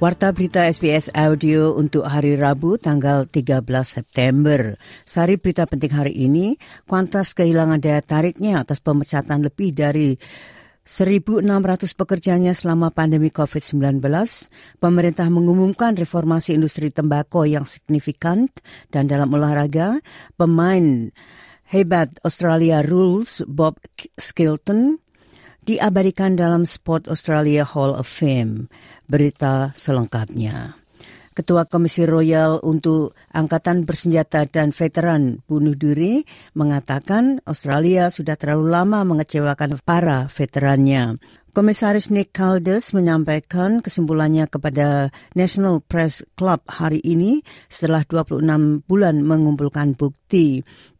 Warta berita SBS Audio untuk hari Rabu tanggal 13 September. Sari berita penting hari ini, Qantas kehilangan daya tariknya atas pemecatan lebih dari 1.600 pekerjanya selama pandemi COVID-19, pemerintah mengumumkan reformasi industri tembakau yang signifikan dan dalam olahraga, pemain hebat Australia Rules Bob Skilton diabadikan dalam Sport Australia Hall of Fame berita selengkapnya. Ketua Komisi Royal untuk Angkatan Bersenjata dan Veteran Bunuh Diri mengatakan Australia sudah terlalu lama mengecewakan para veterannya. Komisaris Nick Caldes menyampaikan kesimpulannya kepada National Press Club hari ini setelah 26 bulan mengumpulkan bukti.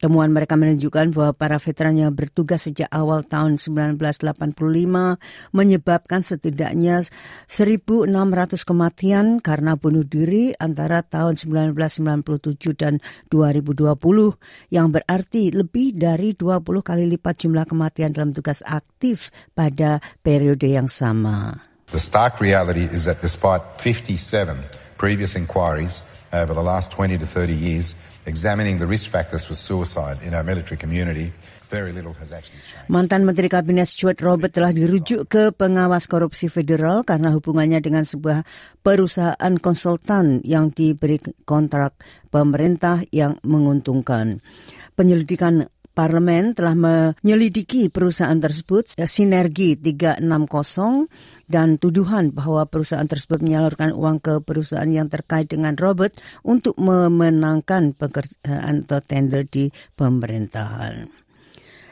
Temuan mereka menunjukkan bahwa para veteran yang bertugas sejak awal tahun 1985 menyebabkan setidaknya 1.600 kematian karena bunuh diri antara tahun 1997 dan 2020 yang berarti lebih dari 20 kali lipat jumlah kematian dalam tugas aktif pada periode periode yang sama. The stark reality is that despite 57 previous inquiries over the last 20 to 30 years examining the risk factors for suicide in our military community, Mantan Menteri Kabinet Stuart Robert telah dirujuk ke pengawas korupsi federal karena hubungannya dengan sebuah perusahaan konsultan yang diberi kontrak pemerintah yang menguntungkan. Penyelidikan Parlemen telah menyelidiki perusahaan tersebut Sinergi 360 dan tuduhan bahwa perusahaan tersebut menyalurkan uang ke perusahaan yang terkait dengan Robert untuk memenangkan pekerjaan atau tender di pemerintahan.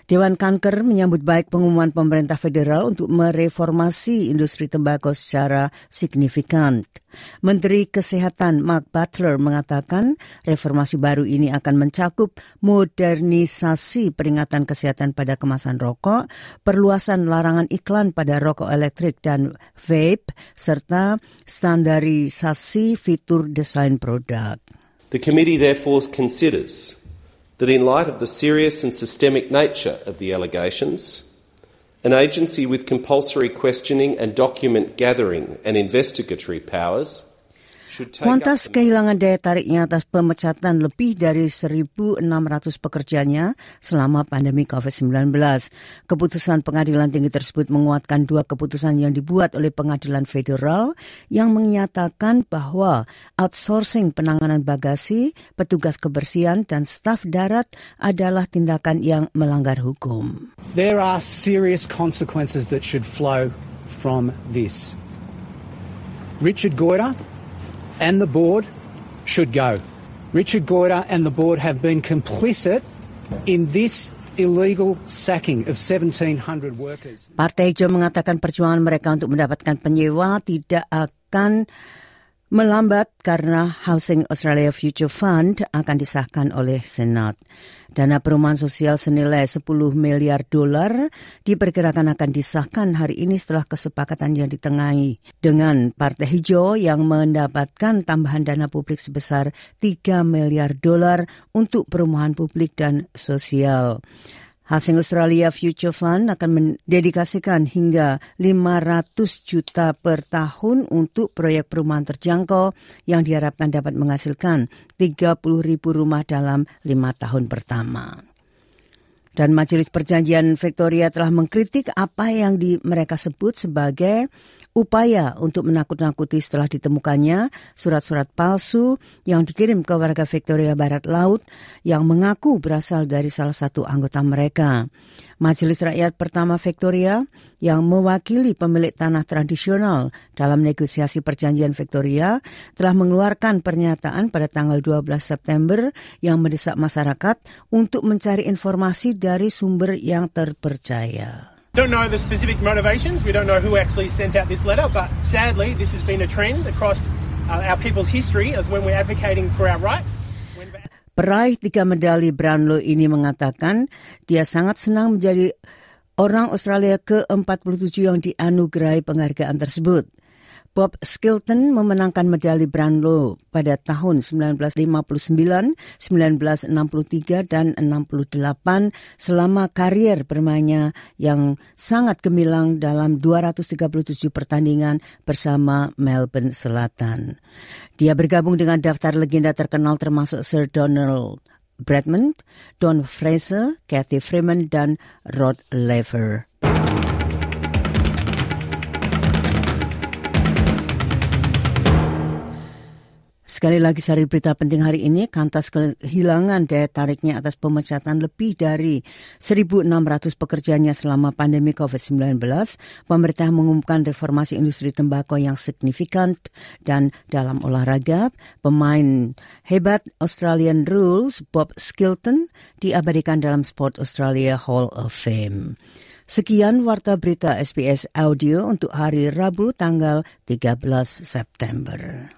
Dewan Kanker menyambut baik pengumuman pemerintah federal untuk mereformasi industri tembakau secara signifikan. Menteri Kesehatan Mark Butler mengatakan reformasi baru ini akan mencakup modernisasi peringatan kesehatan pada kemasan rokok, perluasan larangan iklan pada rokok elektrik dan vape, serta standarisasi fitur desain produk. The committee therefore considers that in light of the serious and systemic nature of the allegations, an agency with compulsory questioning and document gathering and investigatory powers Qantas kehilangan daya tariknya atas pemecatan lebih dari 1.600 pekerjanya selama pandemi COVID-19. Keputusan pengadilan tinggi tersebut menguatkan dua keputusan yang dibuat oleh pengadilan federal yang menyatakan bahwa outsourcing penanganan bagasi, petugas kebersihan, dan staf darat adalah tindakan yang melanggar hukum. There are serious consequences that should flow from this. Richard Goyder and the board should go. Richard Goyder and the board have been complicit in this illegal sacking of 1700 workers. Partai Hijau mengatakan perjuangan mereka untuk mendapatkan penyewa tidak akan melambat karena Housing Australia Future Fund akan disahkan oleh Senat. Dana perumahan sosial senilai 10 miliar dolar diperkirakan akan disahkan hari ini setelah kesepakatan yang ditengahi dengan Partai Hijau yang mendapatkan tambahan dana publik sebesar 3 miliar dolar untuk perumahan publik dan sosial. Hasil Australia Future Fund akan mendedikasikan hingga 500 juta per tahun untuk proyek perumahan terjangkau yang diharapkan dapat menghasilkan 30 ribu rumah dalam lima tahun pertama. Dan Majelis Perjanjian Victoria telah mengkritik apa yang di, mereka sebut sebagai upaya untuk menakut-nakuti setelah ditemukannya surat-surat palsu yang dikirim ke warga Victoria Barat Laut yang mengaku berasal dari salah satu anggota mereka. Majelis Rakyat Pertama Victoria yang mewakili pemilik tanah tradisional dalam negosiasi perjanjian Victoria telah mengeluarkan pernyataan pada tanggal 12 September yang mendesak masyarakat untuk mencari informasi dari sumber yang terpercaya. Don't know the specific motivations. We don't know who actually sent out this letter, but sadly, this has been a trend across uh, our people's history as when we're advocating for our rights. Peraih tiga medali Brownlow ini mengatakan dia sangat senang menjadi orang Australia ke-47 yang dianugerahi penghargaan tersebut. Bob Skilton memenangkan medali Brownlow pada tahun 1959, 1963, dan 68 selama karier bermainnya yang sangat gemilang dalam 237 pertandingan bersama Melbourne Selatan. Dia bergabung dengan daftar legenda terkenal termasuk Sir Donald Bradman, Don Fraser, Kathy Freeman, dan Rod Laver. Sekali lagi sari berita penting hari ini, Kantas kehilangan daya tariknya atas pemecatan lebih dari 1.600 pekerjanya selama pandemi COVID-19. Pemerintah mengumumkan reformasi industri tembakau yang signifikan dan dalam olahraga, pemain hebat Australian Rules Bob Skilton diabadikan dalam Sport Australia Hall of Fame. Sekian warta berita SBS Audio untuk hari Rabu tanggal 13 September.